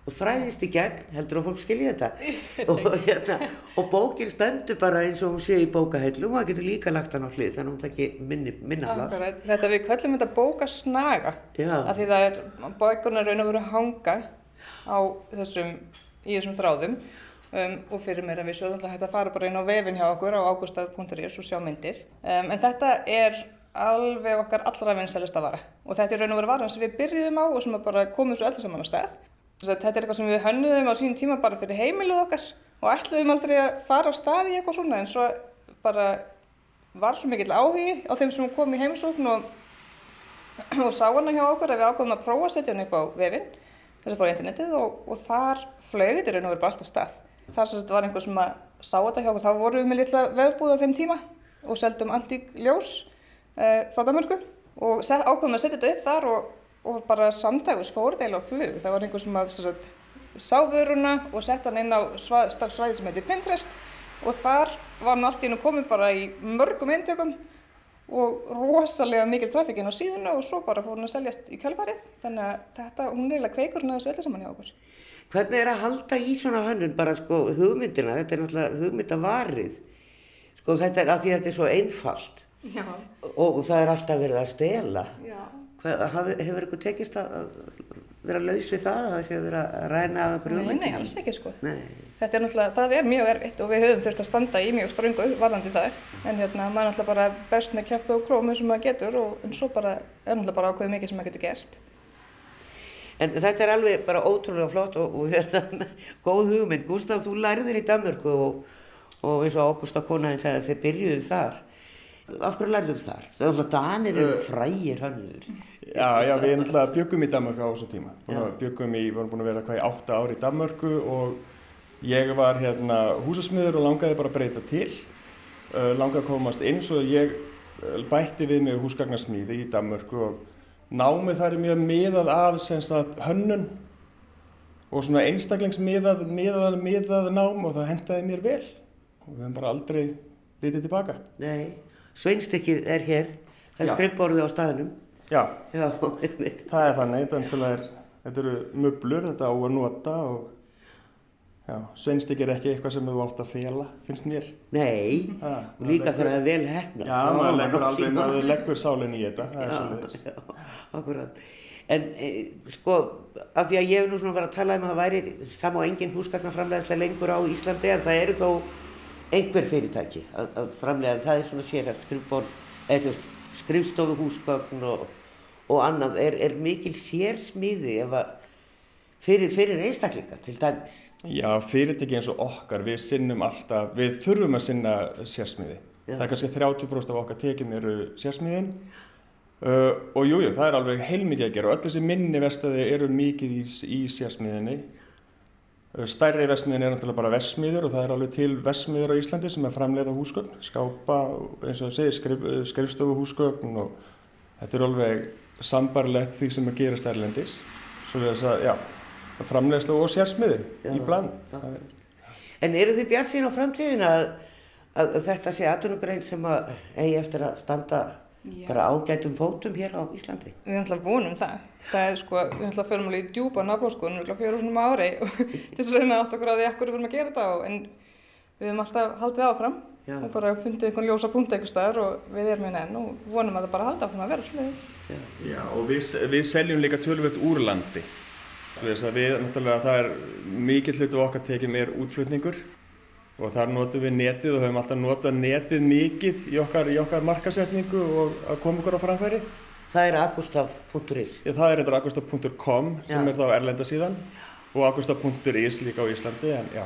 og þræðist í gegn, heldur að fólk skilji þetta [LAUGHS] og, hérna, og bókin stendur bara eins og hún sé í bókahillu og maður getur líka lagt hann á hlið þannig að hún takki minni, minna plass
Akkurat. Þetta við köllum þetta bókasnaga af því það er bókurnar raun og veru hanga á þessum, í þessum þráðum um, og fyrir mér að við svolítið hægt að fara bara inn á vefin hjá okkur á augustaf.is og sjá myndir. Um, en þetta er alveg okkar allra vinsælista vara og þetta er raun og veru varan sem við byrjuðum á og sem að bara komum svo öllu saman á stað. Að Þetta er eitthvað sem við hönnuðum á sínum tíma bara fyrir heimilið okkar og ætluðum aldrei að fara á stað í eitthvað svona en svo bara var svo mikill áhugi á þeim sem kom í heimsókn og, [CLEARS THROAT] og sá hana hjá okkur að við ákvæmum að prófa að setja hana upp á vefinn, þess að fóra á internetið og, og þar flög þetta í raun og verið bara alltaf stað. Þar sem þetta var einhver sem að sá þetta hjá okkur, þá vorum við með litla vefbúð á þeim tíma og seldum antík ljós uh, frá Danmörku og set, ákvæmum að setja þetta upp þar og, og bara samtægus fór eiginlega á flug. Það var einhver sem að sagt, sá vöruna og sett hann inn á sva, svæði sem heitir Pinterest og þar var hann allt í hennu komið bara í mörgum eintökum og rosalega mikil trafík inn á síðuna og svo bara fór hún að seljast í kjálfarið þannig að þetta, hún er eiginlega kveikur hún að þessu öllu saman hjá okkur.
Hvernig er að halda í svona hönnun bara sko hugmyndina, þetta er náttúrulega hugmyndavarið Sko þetta er að því að þetta er svo einfalt
Já.
og það er alltaf verið að stela. Hvað, hefur ykkur tekist að vera laus við það, það sé að vera að ræna af einhverju
Nei, nei,
hugmyndum?
alls ekki sko.
Nei.
Þetta er náttúrulega, það er mjög erfitt og við höfum þurft að standa í mjög ströngu varðandi það. En hérna, maður er náttúrulega bara best með kæft og klómi sem maður getur og en svo bara er náttúrulega bara ákveðið mikið sem maður getur gert.
En þetta er alveg bara ótrúlega flott og, og hérna, góð hugmynd. Gustaf, þú lærðir í Danmörku og, og eins og Ágústa konaðin sagði að þið byrjuðu þar. Af hverju lærður þar? Það er alltaf Danir eru frægir hannur.
Já, já, við náttúrulega byggum í Danmörku á þessum tíma. Byggum í, við vorum búin að vera hvað í átta ár í Danmörku og ég var hérna húsasmiður og langaði bara að breyta til. Uh, langaði að komast inn svo ég bætti við mig húsgagnasmíði í Danmörku og námið þar er mjög miðað að sagt hönnun og svona einstaklingsmiðað miðað, miðað nám og það hendaði mér vel og við höfum bara aldrei litið tilbaka.
Nei, sveinstykkið er hér. Það er
Já.
skrifborðið á staðnum.
Já,
Já,
það er þannig, þetta, er þetta eru möblur, þetta á að nota og já, sveinstykki er ekki eitthvað sem þú átt að fela, finnst mér.
Nei,
Ha,
og líka þegar það er vel hefna.
Já, maður leggur alveg, maður leggur sálinn í þetta, það er svolítið.
já, akkurat. En e, sko, af því að ég hef nú svona verið að tala um að það væri sam og engin húsgagnaframleðslega lengur á Íslandi en það eru þó einhver fyrirtæki að, að framlega, það er svona sérhæft skrifborð, eða skrifstofu húsgagn og, og annað, er, er mikil sérsmíði fyrir, fyrir einstaklinga til dæmis.
Já, fyrirtæki eins og okkar, við sinnum alltaf, við þurfum að sinna sérsmiði.
Já.
Það er kannski 30% af okkar tekjum eru sérsmiðin uh, og jújú, jú, það er alveg heilmikið að gera og öll þessi minni vestæði eru mikið í, í sérsmiðinni. Uh, Stærri vestmiðin er náttúrulega bara vestmiður og það er alveg til vestmiður á Íslandi sem er framleiða húsgögn, skápa, eins og það segir, skrif, skrifstofu húsgögn og þetta er alveg sambarlegt því sem að gerast erlendis. Svo er þess að, já, framleiðslu og sérsmiði
Já,
í bland. er-
En eru þið bjart sín á framtíðin að, að, að þetta sé atvinnugrein sem að eigi eftir að standa
Já.
bara ágætum fótum hér á Íslandi?
Við náttúrulega vonum það. Það er sko, við náttúrulega förum alveg í djúpa nafnblóðskoðun og fjóru svona ári og [LAUGHS] til þess að reyna átt okkur á því ekkur við erum að gera þetta og en við höfum alltaf haldið áfram
Já.
og bara fundið einhvern ljósa punkt eitthvað staðar og við erum hérna enn og vonum að það bara haldi áfram að vera svoleiðis.
Já, og við, við seljum líka tölvöld úr landi. Þess að við, náttúrulega, það er mikill hlutu okkar tekjum er útflutningur og þar notum við netið og höfum alltaf notað netið mikið í okkar, í okkar markasetningu og að koma okkur á framfæri.
Það er agustaf.is.
Það er eitthvað agusta.com sem
Já.
er þá erlenda síðan og agusta.is líka á Íslandi en já,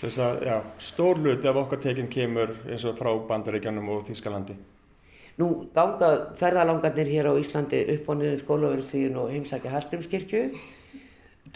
þess að já, stór hluti af okkar tekjum kemur eins og frá Bandaríkjanum og Þýskalandi.
Nú ganga ferðalangarnir hér á Íslandi upp og niður skólaverðstíðin og heimsækja Hallgrímskirkju.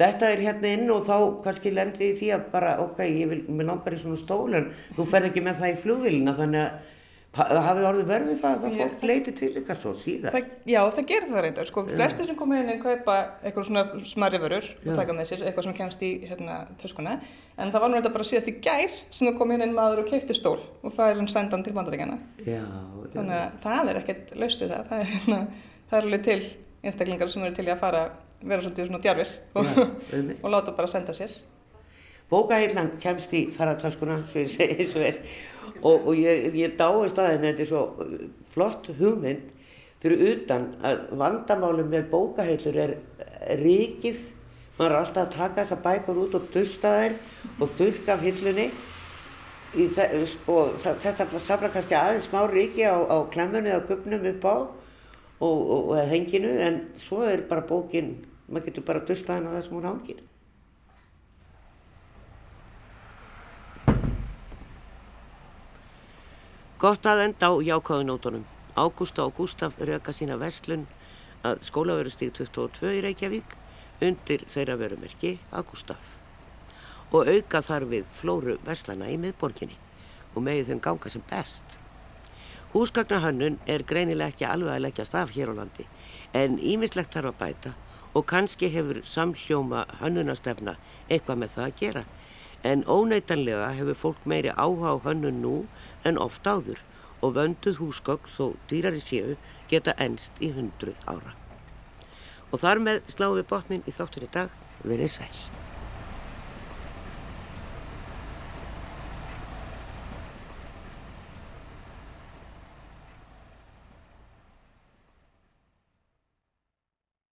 Þetta er hérna inn og þá kannski lendi í því að bara, ok, ég vil, mér langar í svona stól en þú ferð ekki með það í flugvélina þannig að ha- hafi orðið verfið það að það fólk leiti til ykkar svo síðan.
Það, já, það gerir það reyndar. Sko, flestir sem koma inn kaupa eitthvað svona smarri vörur og taka með sér eitthvað sem kemst í hérna, töskuna. En það var nú þetta bara síðast í gær sem það kom inn maður og keipti stól og það er hann sendan til bandaríkjana. Þannig að það er ekkert laust við það. Það er, hérna, það er alveg til einstaklingar sem eru til að fara, vera svolítið svona djarfir og, og láta bara senda sér.
Bókahillan kemst í segi eins og er, og, og ég, ég dáist að henni, þetta er svo uh, flott hugmynd fyrir utan að vandamálum með bókahillur er rikið, maður er alltaf að taka þessar bækur út og dusta þær og þurrka af hillunni. Þe- sko, þetta safna kannski aðeins smá riki á, á klemmunni eða kupnum upp á og, og, og henginu en svo er bara bókin, maður getur bara dusta henni á það sem hún hangir. Gott að enda á jákáðunótonum. Ágústa og Gústaf röka sína verslun að skólaverustík 22 í Reykjavík undir þeirra verumerki Ágústaf og auka þar við flóru verslana í miðborginni og megið þeim ganga sem best. Húsgagnahönnun er greinilega ekki alveg að leggjast af hér á landi en ímislegt þarf að bæta og kannski hefur samhljóma hönnunastefna eitthvað með það að gera en óneitanlega hefur fólk meiri áhuga á hönnun nú en oft áður og vönduð húsgögn þó dýrari séu geta enst í hundruð ára. Og þar með sláum við botnin í þáttur í dag, verið sæl.